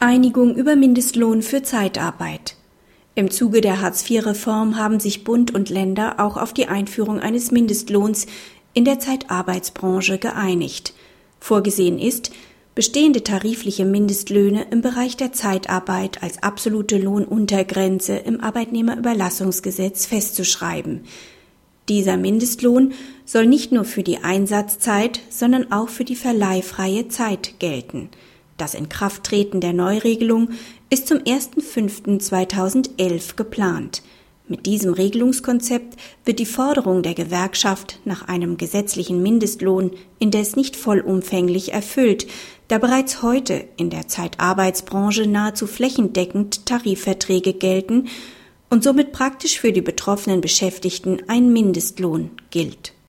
Einigung über Mindestlohn für Zeitarbeit. Im Zuge der Hartz-IV-Reform haben sich Bund und Länder auch auf die Einführung eines Mindestlohns in der Zeitarbeitsbranche geeinigt. Vorgesehen ist, bestehende tarifliche Mindestlöhne im Bereich der Zeitarbeit als absolute Lohnuntergrenze im Arbeitnehmerüberlassungsgesetz festzuschreiben. Dieser Mindestlohn soll nicht nur für die Einsatzzeit, sondern auch für die verleihfreie Zeit gelten. Das Inkrafttreten der Neuregelung ist zum 1.5.2011 geplant. Mit diesem Regelungskonzept wird die Forderung der Gewerkschaft nach einem gesetzlichen Mindestlohn indes nicht vollumfänglich erfüllt, da bereits heute in der Zeitarbeitsbranche nahezu flächendeckend Tarifverträge gelten und somit praktisch für die betroffenen Beschäftigten ein Mindestlohn gilt